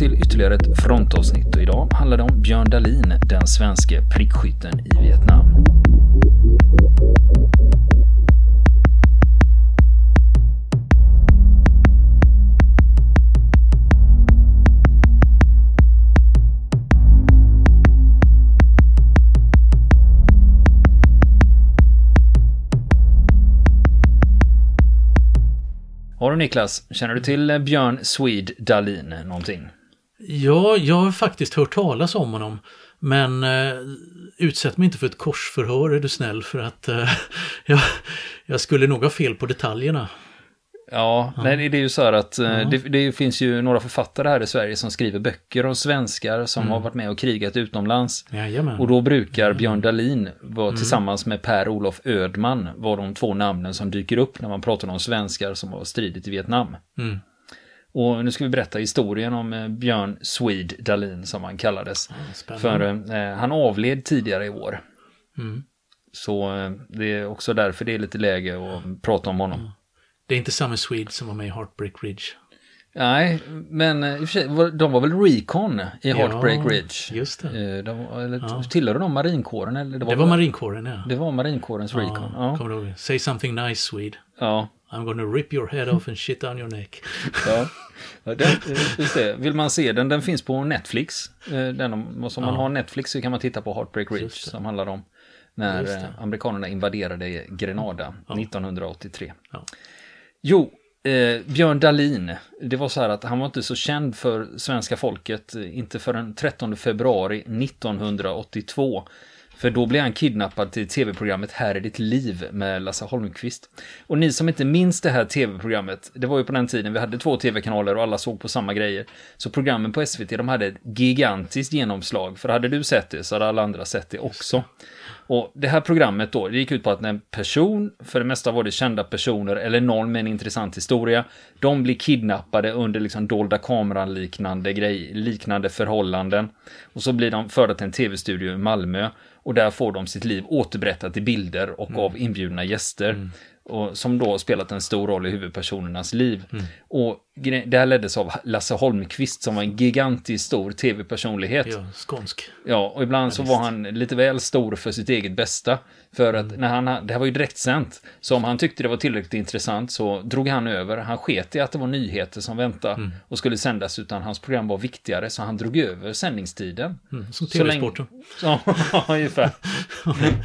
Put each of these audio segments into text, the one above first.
till ytterligare ett frontavsnitt och idag handlar det om Björn Dahlin, den svenske prickskytten i Vietnam. Ja du Niklas, känner du till Björn Swede Dahlin någonting? Ja, jag har faktiskt hört talas om honom. Men eh, utsätt mig inte för ett korsförhör är du snäll för att eh, jag, jag skulle nog ha fel på detaljerna. Ja, ja. Nej, det är ju så här att ja. det, det, finns ju några författare här i Sverige som skriver böcker om svenskar som mm. har varit med och krigat utomlands. Jajamän. Och då brukar. Björn Dahlin vara mm. tillsammans med Per-Olof Ödman var de två namnen som dyker upp när man pratar om svenskar som har stridit i Vietnam. Mm. Och nu ska vi berätta historien om eh, Björn Swede Dahlin som han kallades. För eh, han avled tidigare i år. Mm. Så eh, det är också därför det är lite läge att prata om honom. Det är inte samma Swede som var med i Heartbreak Ridge. Nej, men i och för sig, de var väl Recon i Heartbreak ja, Ridge? just det. Eh, de, eller, ja. Tillhörde de marinkåren? Eller det var, det var marinkåren, ja. Det var marinkårens ja, Recon. Ja, kommer du ihåg? Say something nice, Swede. Ja. I'm gonna rip your head off and shit on your neck. ja. Den, just det. Vill man se den, den finns på Netflix. Eh, den, om, man har Netflix så kan man titta på Heartbreak Ridge som handlar om när eh, amerikanerna invaderade Grenada 1983. Jo, eh, Björn Dahlin, det var så här att han var inte så känd för svenska folket, eh, inte förrän 13 februari 1982. För då blev han kidnappad till tv-programmet Här är ditt liv med Lasse Holmqvist. Och ni som inte minns det här tv-programmet, det var ju på den tiden vi hade två tv-kanaler och alla såg på samma grejer. Så programmen på SVT, de hade ett gigantiskt genomslag. För hade du sett det så hade alla andra sett det också. Och det här programmet då, det gick ut på att en person, för det mesta var det kända personer eller någon med en intressant historia, de blir kidnappade under liksom dolda kameran liknande grej, liknande förhållanden. Och så blir de förda till en tv-studio i Malmö och där får de sitt liv återberättat i bilder och mm. av inbjudna gäster. Mm och som då spelat en stor roll i huvudpersonernas liv. Mm. Och det här leddes av Lasse Holmqvist som var en gigantiskt stor tv-personlighet. Ja, skånsk. Ja, och ibland ja, så var han lite väl stor för sitt eget bästa. För att mm. när han, det här var ju direktsänt, så om han tyckte det var tillräckligt intressant så drog han över. Han sket i att det var nyheter som väntade mm. och skulle sändas, utan hans program var viktigare, så han drog över sändningstiden. Mm, som tv-sporten. Ja, ungefär.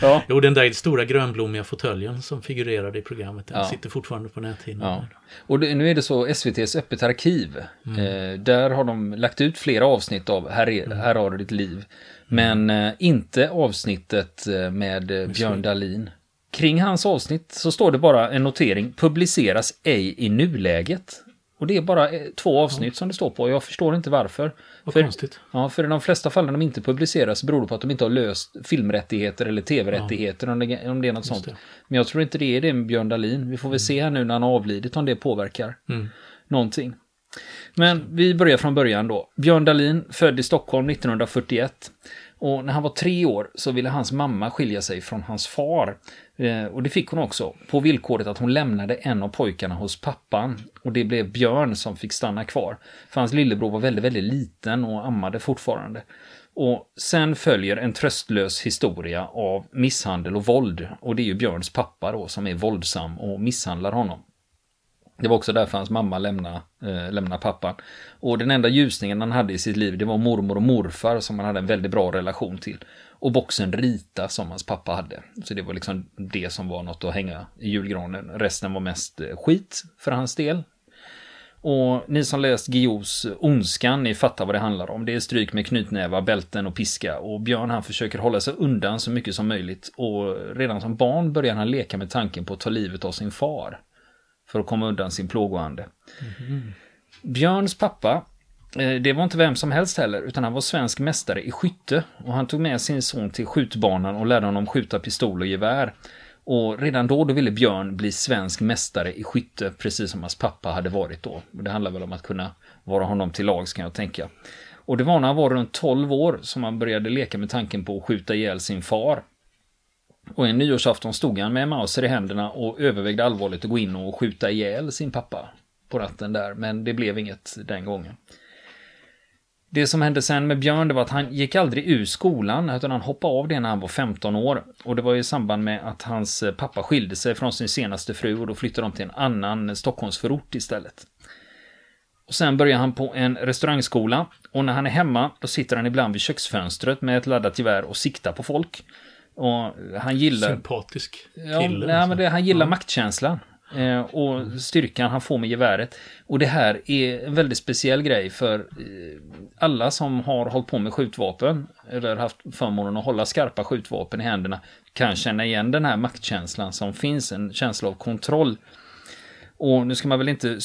ja. Jo, den där stora grönblommiga fåtöljen som figurerade i programmet, den ja. sitter fortfarande på näthinnan. Ja. Och det, nu är det så SVTs Öppet arkiv, mm. eh, där har de lagt ut flera avsnitt av Här, är, mm. här har du ditt liv. Men eh, inte avsnittet eh, med eh, Björn Dahlin. Kring hans avsnitt så står det bara en notering, publiceras ej i nuläget. Och det är bara eh, två avsnitt som det står på. Jag förstår inte varför. Vad för, konstigt. Ja, för i de flesta fallen de inte publiceras beror det på att de inte har löst filmrättigheter eller tv-rättigheter om, det, om det är något Just sånt. Det. Men jag tror inte det är det med Björn Dahlin. Vi får väl mm. se här nu när han har avlidit om det påverkar mm. någonting. Men vi börjar från början då. Björn Dahlin, född i Stockholm 1941. Och när han var tre år så ville hans mamma skilja sig från hans far. Eh, och det fick hon också, på villkoret att hon lämnade en av pojkarna hos pappan. Och det blev Björn som fick stanna kvar. För hans lillebror var väldigt, väldigt liten och ammade fortfarande. Och sen följer en tröstlös historia av misshandel och våld. Och det är ju Björns pappa då som är våldsam och misshandlar honom. Det var också därför hans mamma lämnade, eh, lämnade pappan. Och den enda ljusningen han hade i sitt liv, det var mormor och morfar som han hade en väldigt bra relation till. Och boxen Rita som hans pappa hade. Så det var liksom det som var något att hänga i julgranen. Resten var mest eh, skit för hans del. Och ni som läst Guillous Ondskan, ni fattar vad det handlar om. Det är stryk med knytnävar, bälten och piska. Och Björn han försöker hålla sig undan så mycket som möjligt. Och redan som barn börjar han leka med tanken på att ta livet av sin far för att komma undan sin plågoande. Mm. Björns pappa, eh, det var inte vem som helst heller, utan han var svensk mästare i skytte. Och han tog med sin son till skjutbanan och lärde honom skjuta pistol och gevär. Och redan då, då ville Björn bli svensk mästare i skytte, precis som hans pappa hade varit då. Och det handlar väl om att kunna vara honom till lags kan jag tänka. Och det var när han var runt 12 år som han började leka med tanken på att skjuta ihjäl sin far. Och en nyårsafton stod han med Mauser i händerna och övervägde allvarligt att gå in och skjuta ihjäl sin pappa på ratten där, men det blev inget den gången. Det som hände sen med Björn det var att han gick aldrig ur skolan utan han hoppade av det när han var 15 år. Och det var i samband med att hans pappa skilde sig från sin senaste fru och då flyttade de till en annan Stockholmsförort istället. Och sen börjar han på en restaurangskola och när han är hemma då sitter han ibland vid köksfönstret med ett laddat gevär och siktar på folk. Och han gillar... Sympatisk kille. Ja, nej, men det, han gillar ja. maktkänslan. Eh, och styrkan han får med geväret. Och det här är en väldigt speciell grej för eh, alla som har hållit på med skjutvapen eller haft förmånen att hålla skarpa skjutvapen i händerna kan känna igen den här maktkänslan som finns, en känsla av kontroll. Och nu ska man väl inte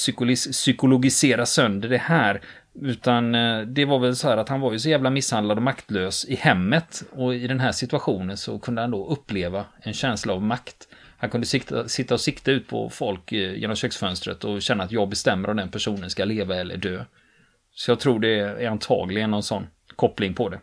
psykologisera sönder det här, utan eh, det var väl så här att han var ju så jävla misshandlad och maktlös i hemmet. Och i den här situationen så kunde han då uppleva en känsla av makt. Han kunde sikta, sitta och sikta ut på folk eh, genom köksfönstret och känna att jag bestämmer om den personen ska leva eller dö. Så jag tror det är antagligen någon sån koppling på det.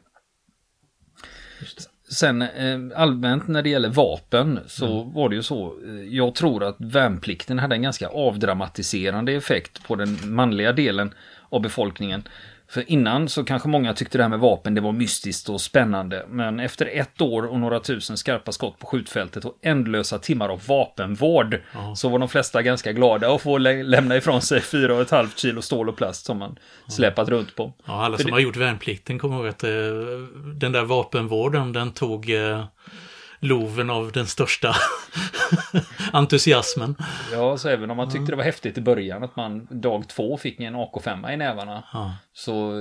Sen eh, allmänt när det gäller vapen så mm. var det ju så. Jag tror att värnplikten hade en ganska avdramatiserande effekt på den manliga delen av befolkningen. För innan så kanske många tyckte det här med vapen det var mystiskt och spännande. Men efter ett år och några tusen skarpa skott på skjutfältet och ändlösa timmar av vapenvård ja. så var de flesta ganska glada att få lä lämna ifrån sig 4,5 kilo stål och plast som man ja. släpat runt på. Ja, alla För som det... har gjort värnplikten kommer ihåg att eh, den där vapenvården den tog eh, loven av den största entusiasmen. Ja, så även om man tyckte det var häftigt i början att man dag två fick en AK5 i nävarna. Ja. Så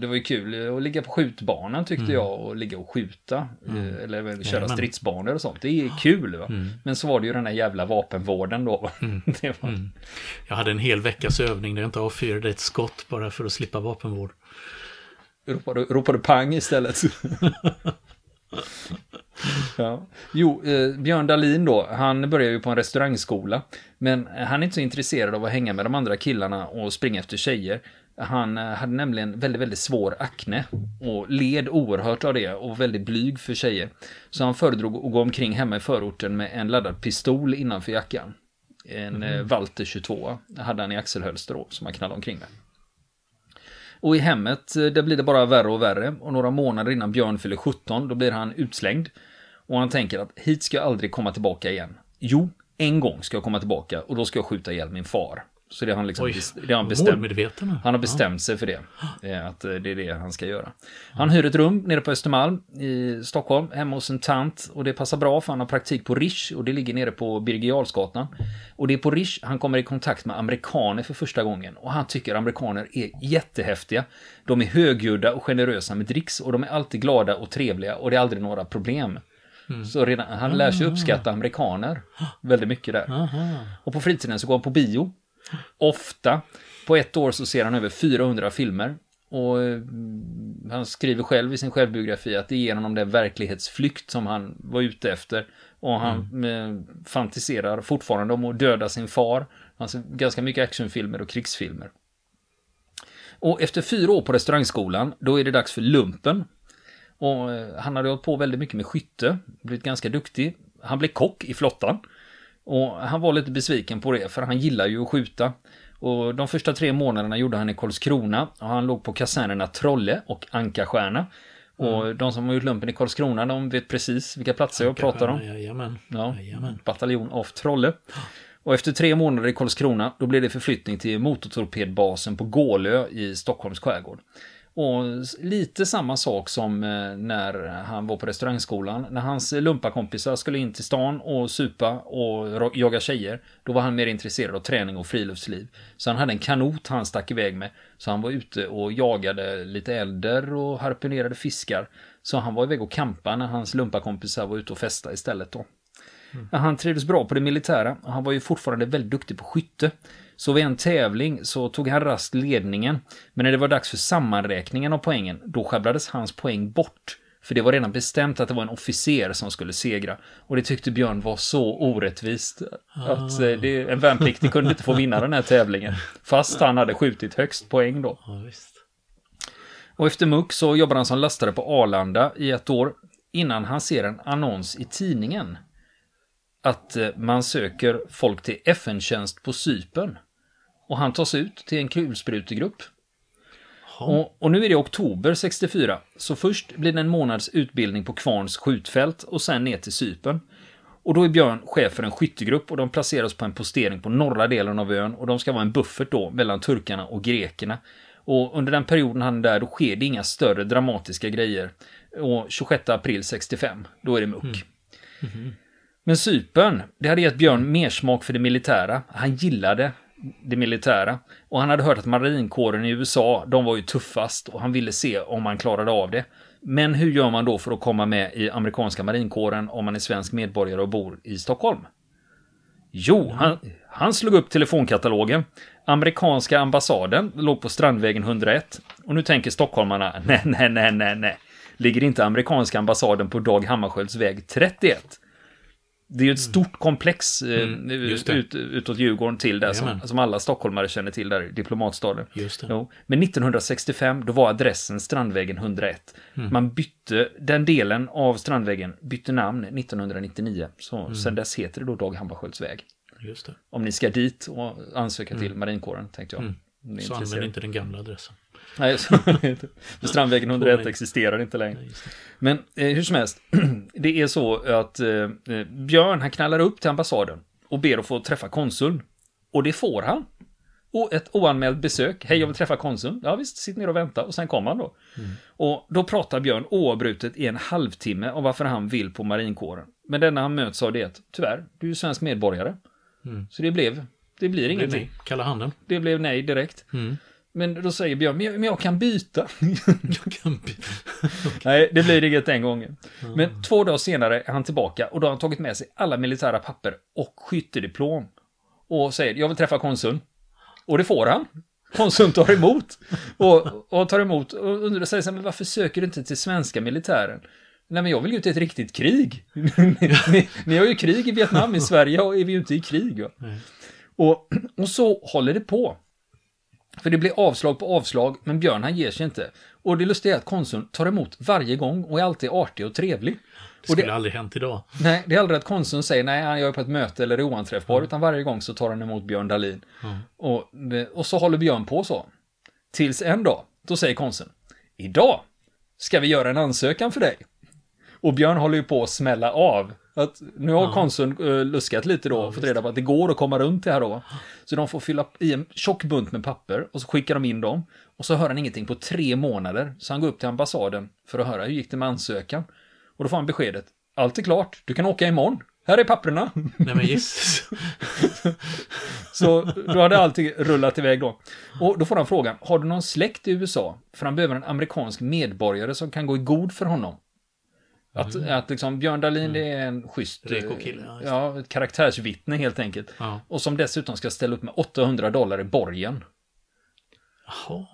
det var ju kul att ligga på skjutbanan tyckte mm. jag och ligga och skjuta. Mm. Eh, eller köra Jajamän. stridsbanor och sånt. Det är kul. Va? Mm. Men så var det ju den här jävla vapenvården då. Mm. var... Mm. Jag hade en hel veckas övning där jag inte avfyrade ett skott bara för att slippa vapenvård. Ropade, ropade pang istället. Ja. Jo, eh, Björn Dahlin då, han börjar ju på en restaurangskola. Men han är inte så intresserad av att hänga med de andra killarna och springa efter tjejer. Han eh, hade nämligen väldigt, väldigt svår akne och led oerhört av det och väldigt blyg för tjejer. Så han föredrog att gå omkring hemma i förorten med en laddad pistol innanför jackan. En mm. Walter 22 hade han i axelhölster då, som han knallade omkring med. Och i hemmet, eh, där blir det bara värre och värre. Och några månader innan Björn fyller 17, då blir han utslängd. Och han tänker att hit ska jag aldrig komma tillbaka igen. Jo, en gång ska jag komma tillbaka och då ska jag skjuta ihjäl min far. Så det har han, liksom, Oj, det har han bestämt. Han har bestämt ja. sig för det. Eh, att eh, det är det han ska göra. Han hyr ett rum nere på Östermalm i Stockholm, hemma hos en tant. Och det passar bra för han har praktik på Rish och det ligger nere på Birger Och det är på Rish han kommer i kontakt med amerikaner för första gången. Och han tycker amerikaner är jättehäftiga. De är högljudda och generösa med dricks och de är alltid glada och trevliga och det är aldrig några problem. Mm. Så redan, han lär sig uppskatta amerikaner väldigt mycket där. Aha. Och på fritiden så går han på bio. Ofta. På ett år så ser han över 400 filmer. Och eh, han skriver själv i sin självbiografi att det är genom den verklighetsflykt som han var ute efter. Och han mm. Eh, fantiserar fortfarande om att döda sin far. Alltså ganska mycket actionfilmer och krigsfilmer. Och efter fyra år på restaurangskolan, då är det dags för lumpen. Och eh, han hade hållit på väldigt mycket med skytte, blivit ganska duktig. Han blev kock i flottan. Och han var lite besviken på det, för han gillar ju att skjuta. Och de första tre månaderna gjorde han i Karlskrona. Och han låg på kasernerna Trolle och Ankastjärna. Och mm. de som har gjort lumpen i Karlskrona, de vet precis vilka platser jag pratar om. Jajamän. Ja, jajamän. Bataljon av Trolle. Och efter tre månader i Karlskrona, då blev det förflyttning till motortorpedbasen på Gålö i Stockholms skärgård. Och lite samma sak som eh, när han var på restaurangskolan. När hans lumpakompisar skulle in till stan och supa och jaga tjejer. Då var han mer intresserad av träning och friluftsliv. Så han hade en kanot han stack iväg med. Så han var ute och jagade lite älder och harpunerade fiskar. Så han var iväg och kampa när hans lumpakompisar var ute och festa istället då. Mm. Han trivdes bra på det militära. Han var ju fortfarande väldigt duktig på skytte. Så vid en tävling så tog han rast ledningen. Men när det var dags för sammanräkningen av poängen, då sjabblades hans poäng bort. För det var redan bestämt att det var en officer som skulle segra. Och det tyckte Björn var så orättvist. Att eh, det, en värnpliktig kunde inte få vinna den här tävlingen. Fast han hade skjutit högst poäng då. Och efter muck så jobbade han som lastare på Arlanda i ett år. Innan han ser en annons i tidningen. Att eh, man söker folk till FN-tjänst på Sypen. Och han tas ut till en kulsprutegrupp. Och, och, nu är det oktober 64, så först blir det en månads utbildning på Kvarns skjutfält och sen ner till Sypen. Och då är Björn chef för en skyttegrupp och de placeras på en postering på norra delen av ön och de ska vara en buffert då mellan turkarna och grekerna. Och under den perioden han är där, då sker det inga större dramatiska grejer. Och 26 april 65, då är det muck. Mm. Mm -hmm. Men Sypen, det hade gett Björn mer smak för det militära. Han gillade det militära. Och han hade hört att marinkåren i USA, de var ju tuffast och han ville se om han klarade av det. Men hur gör man då för att komma med i amerikanska marinkåren om man är svensk medborgare och bor i Stockholm? Jo, han, han slog upp telefonkatalogen. Amerikanska ambassaden låg på Strandvägen 101. Och nu tänker stockholmarna, nej, nej, nej, nej, nej. Ligger inte amerikanska ambassaden på Dag Hammarskjölds väg 31? Det är ju ett stort komplex eh, mm, ut, utåt Djurgården till där som, som, alla stockholmare känner till där, diplomatstaden. Just. Men 1965, då var adressen Strandvägen 101. Mm. Man bytte, den delen av Strandvägen bytte namn 1999. Så mm. sen dess heter det då Dag Hammarskjölds väg. Just det. Om ni ska dit och ansöka till mm. marinkåren, tänkte jag. Mm. Så använd inte den gamla adressen. Nej, så Strandvägen 101 existerar inte längre. Men eh, hur som helst, det är så att eh, eh, Björn, han knallar upp till ambassaden och ber att få träffa konsuln. Och det får han. Och ett oanmält besök. Hej, jag vill träffa konsuln. Ja visst, sitt ner och vänta. Och sen kommer han då. Mm. Och då pratar Björn oavbrutet i en halvtimme om varför han vill på marinkåren. Men denna han möts av det tyvärr, du är svensk medborgare. Mm. Så det blev, det blir ingenting. Kalla handen. Det blev nej direkt. Mm. Men då säger Björn, men jag, men jag kan byta. jag kan byta. Nej, det blir inget den gången. Men två dagar senare är han tillbaka och då har han tagit med sig alla militära papper och skyttediplom. Och säger, jag vill träffa konsuln. Och det får han. Konsuln tar emot. Och, och tar emot och undrar sig, men varför söker du inte till svenska militären? Nej men jag vill ju ut i ett riktigt krig. ni, ni, har ju krig i Vietnam, i Sverige är vi ju inte i krig. Och, och så håller det på. För det blir avslag på avslag, men Björn han ger sig inte. Och det lustiga är att konsuln tar emot varje gång och är alltid artig och trevlig. Det skulle det, aldrig hänt idag. Nej, det är aldrig att konsuln säger nej, han är på ett möte eller är oanträffbar, mm. utan varje gång så tar han emot Björn Dahlin. Mm. Och, och så håller Björn på så. Tills en dag, då säger konsuln, idag ska vi göra en ansökan för dig. Och Björn håller ju på att smälla av. Att nu har ja. konsuln uh, luskat lite då och fått reda på att det går att komma runt det här då. Så de får fylla i en tjock bunt med papper och så skickar de in dem. Och så hör han ingenting på tre månader. Så han går upp till ambassaden för att höra hur gick det med ansökan. Och då får han beskedet. Allt är klart, du kan åka imorgon. Här är papperna. Nej men Jesus. så då hade allting rullat iväg då. Och då får han frågan, har du någon släkt i USA? För han behöver en amerikansk medborgare som kan gå i god för honom. Att, mm. att liksom Björn Dahlin mm. det är en schysst... Kille, ja, ja, ett karaktärsvittne helt enkelt. Ja. Och som dessutom ska ställa upp med 800 dollar i borgen. Jaha.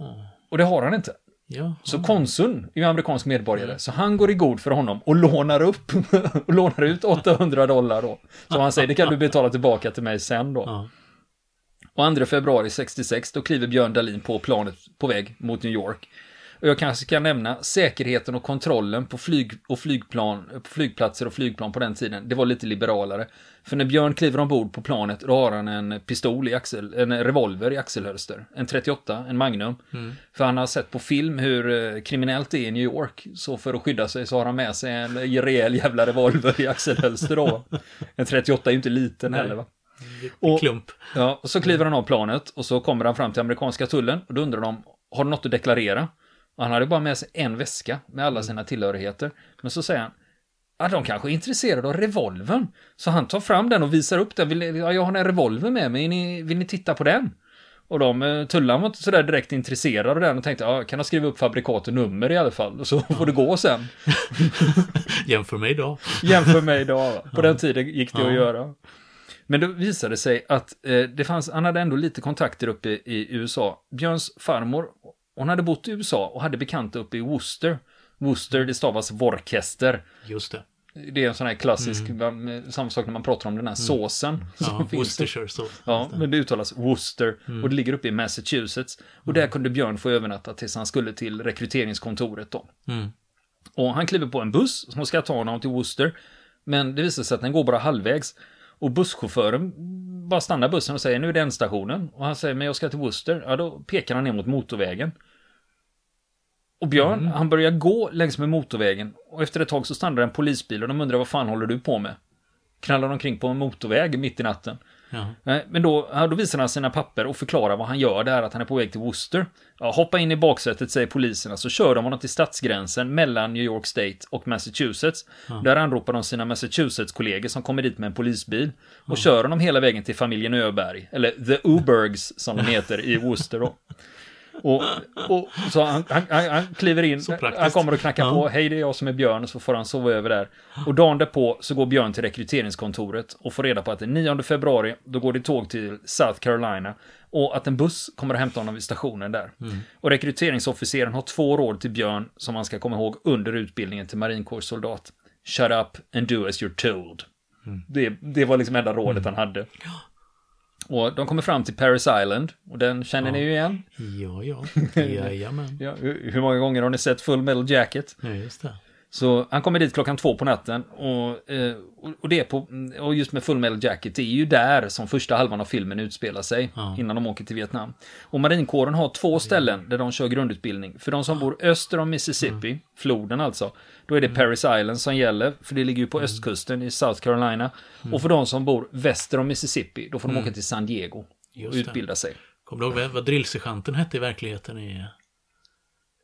Och det har han inte. Ja. Så konsuln är ju amerikansk medborgare, ja. så han går i god för honom och lånar upp och lånar ut 800 dollar då. Så han säger, det kan du betala tillbaka till mig sen då. Ja. Och 2 februari 66, då kliver Björn Dahlin på planet på väg mot New York. Och jag kanske kan nämna säkerheten och kontrollen på, flyg och flygplan, på flygplatser och flygplan på den tiden. Det var lite liberalare. För när Björn kliver ombord på planet, då har han en pistol i axel, en revolver i axelhölster. En 38, en Magnum. Mm. För han har sett på film hur eh, kriminellt det är i New York. Så för att skydda sig så har han med sig en rejäl jävla revolver i axelhölster då. En 38 är ju inte liten Nej. heller va. Och, klump. Ja, och så kliver han av planet och så kommer han fram till amerikanska tullen och då undrar de, har du något att deklarera? Han hade bara med sig en väska med alla sina tillhörigheter. Men så säger han, Ja, de kanske är intresserade av revolvern. Så han tar fram den och visar upp den. Vill, ja, jag har en revolver med mig, vill ni, vill ni titta på den? Och de, eh, tullan var inte sådär direkt intresserade av den och tänkte, ja, kan jag skriva upp fabrikat och nummer i alla fall, och så får det gå sen. Jämför med idag. Jämför med idag, på ja. den tiden gick det ja. att göra. Men då visade det sig att eh, det fanns, han hade ändå lite kontakter uppe i, i USA. Björns farmor hon hade bott i USA och hade bekanta uppe i Worcester. Worcester, det stavas Worcester. Just det. Det är en sån här klassisk, mm. samma sak när man pratar om den här mm. såsen. Ja, Worcestershire sås. Ja, men det uttalas Worcester. Mm. Och det ligger uppe i Massachusetts. Och där kunde Björn få övernatta tills han skulle till rekryteringskontoret då. Mm. Och han kliver på en buss som ska ta honom till Worcester. Men det visar sig att den går bara halvvägs. Och busschauffören bara stannar bussen och säger nu är det ändstationen. Och han säger men jag ska till Worcester. Ja då pekar han ner mot motorvägen. Och Björn, mm. han börjar gå längs med motorvägen och efter ett tag så stannar en polisbil och de undrar vad fan håller du på med? Knallar omkring på en motorväg mitt i natten. Ja. Men då, då visar han sina papper och förklarar vad han gör där, att han är på väg till Worcester. Ja, hoppa in i baksätet, säger poliserna, så kör de honom till stadsgränsen mellan New York State och Massachusetts. Ja. Där anropar de sina Massachusetts-kollegor som kommer dit med en polisbil. Och kör honom hela vägen till familjen Öberg, eller The Ubergs som de heter i Worcester då. Och, och, så han, han, han kliver in, han kommer och knackar ja. på, hej det är jag som är Björn, så får han sova över där. Och dagen därpå så går Björn till rekryteringskontoret och får reda på att den 9 februari, då går det tåg till South Carolina. Och att en buss kommer att hämta honom vid stationen där. Mm. Och rekryteringsofficeren har två råd till Björn som han ska komma ihåg under utbildningen till marinkårssoldat. Shut up and do as you're told. Mm. Det, det var liksom enda rådet mm. han hade. Och de kommer fram till Paris Island. Och den känner ja. ni ju igen. Ja, ja. Jajamän. ja, hur många gånger har ni sett Full Metal Jacket? Ja, just det. Så han kommer dit klockan två på natten och, eh, och det på, och just med Full Metal Jacket, det är ju där som första halvan av filmen utspelar sig ja. innan de åker till Vietnam. Och marinkåren har två ställen där de kör grundutbildning. För de som bor öster om Mississippi, mm. floden alltså, då är det mm. Paris Island som gäller, för det ligger ju på mm. östkusten i South Carolina. Mm. Och för de som bor väster om Mississippi, då får de mm. åka till San Diego och utbilda sig. Kommer du ihåg vad drillsergeanten hette i verkligheten? I...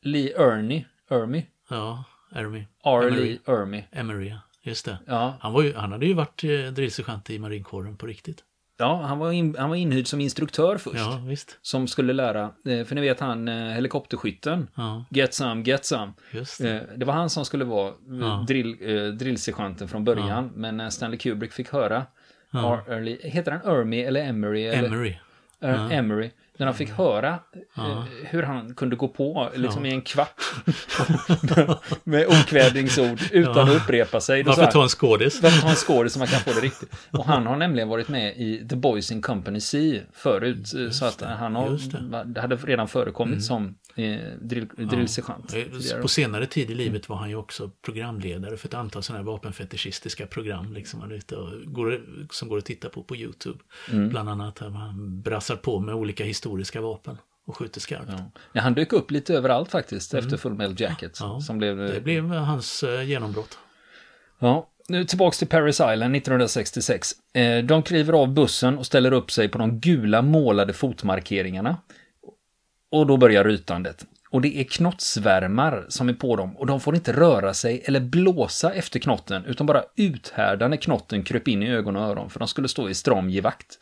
Lee Ernie, Ermy. Ja, Ermy. R. Ermy. Emery, ja. Just det. Ja. Han, var ju, han hade ju varit eh, drillsergeant i marinkåren på riktigt. Ja, han var, in, han var inhyrd som instruktör först. Ja, visst. Som skulle lära, eh, för ni vet han eh, helikopterskytten. Ja. Get some, get some. Just det. Det var han som skulle vara ja. drill, drillsergeanten från början. Ja. Men när Stanley Kubrick fick höra, ja. Early, heter han Ermy eller Emery? Emery. Eller? Emery. När de fick höra ja. eh, hur han kunde gå på liksom ja. i en kvart med okvädningsord utan ja. att upprepa sig. Varför ta en skådis? Varför ta en skådis så man kan få det riktigt? Och han har nämligen varit med i The Boys in Company C förut. Just så att han har, det. hade redan förekommit mm. som eh, drill, drillsergeant. På senare tid i livet var han ju också programledare för ett antal sådana här vapenfetischistiska program liksom, som går att titta på på YouTube. Mm. Bland annat man brassar på med olika historier historiska vapen och skjuter skarpt. Ja. ja. han dök upp lite överallt faktiskt mm. efter Full Metal Jacket. Ja, som blev... Det blev hans eh, genombrott. Ja, nu tillbaks till Paris Island 1966. Eh, de kliver av bussen och ställer upp sig på de gula målade fotmarkeringarna. Och då börjar rytandet. Och det är knottsvärmar som är på dem och de får inte röra sig eller blåsa efter knotten utan bara uthärda när knotten kröp in i ögon och öron för de skulle stå i stram givakt.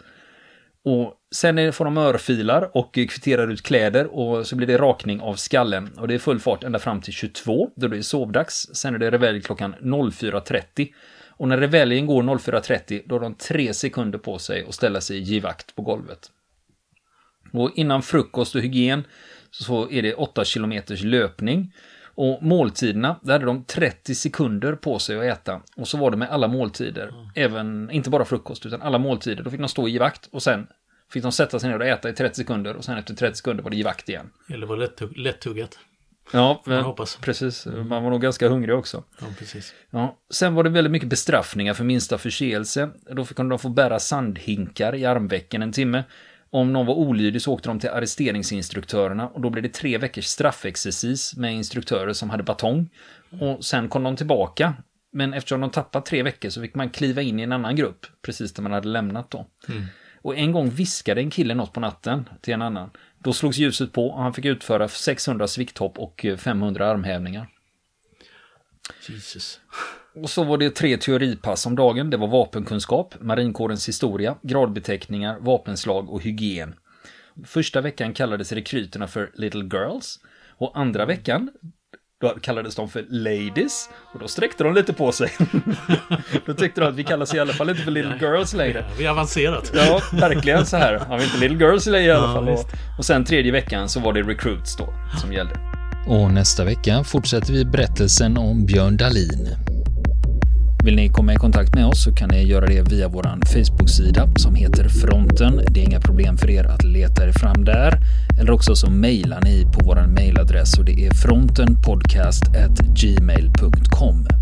Och sen får de örfilar och kvitterar ut kläder och så blir det rakning av skallen. Och det är full fart ända fram till 22, då det är sovdags. Sen är det revelj klockan 04.30. Och när reveljen går 04.30, då har de tre sekunder på sig att ställa sig i givakt på golvet. Och innan frukost och hygien så är det 8 kilometers löpning. Och måltiderna, där hade de 30 sekunder på sig att äta. Och så var det med alla måltider. Mm. Även, inte bara frukost, utan alla måltider. Då fick de stå i vakt och sen fick de sätta sig ner och äta i 30 sekunder. Och sen efter 30 sekunder var det i vakt igen. Eller var lättugg lättuggat. Ja, man hoppas. precis. Mm. Man var nog ganska hungrig också. Ja, precis. Ja. Sen var det väldigt mycket bestraffningar för minsta förseelse. Då fick de få bära sandhinkar i armvecken en timme. Om någon var olydig så åkte de till arresteringsinstruktörerna och då blev det tre veckors straffexercis med instruktörer som hade batong. Och sen kom de tillbaka. Men eftersom de tappat tre veckor så fick man kliva in i en annan grupp, precis där man hade lämnat då. Mm. Och en gång viskade en kille något på natten till en annan. Då slogs ljuset på och han fick utföra 600 svikthopp och 500 armhävningar. Jesus. Och så var det tre teoripass om dagen. Det var vapenkunskap, marinkårens historia, gradbeteckningar, vapenslag och hygien. Första veckan kallades rekryterna för Little Girls. Och andra veckan då kallades de för Ladies. Och då sträckte de lite på sig. då tyckte de att vi kallas i alla fall inte för Little Girls längre. Vi har avancerat. ja, verkligen så här. Har vi inte Little Girls i alla fall. Ja, och, och sen tredje veckan så var det Recruits då som gällde. Och nästa vecka fortsätter vi berättelsen om Björn Dahlin. Vill ni komma i kontakt med oss så kan ni göra det via vår Facebook-sida som heter Fronten. Det är inga problem för er att leta er fram där. Eller också så mejlar ni på vår mejladress och det är frontenpodcast@gmail.com.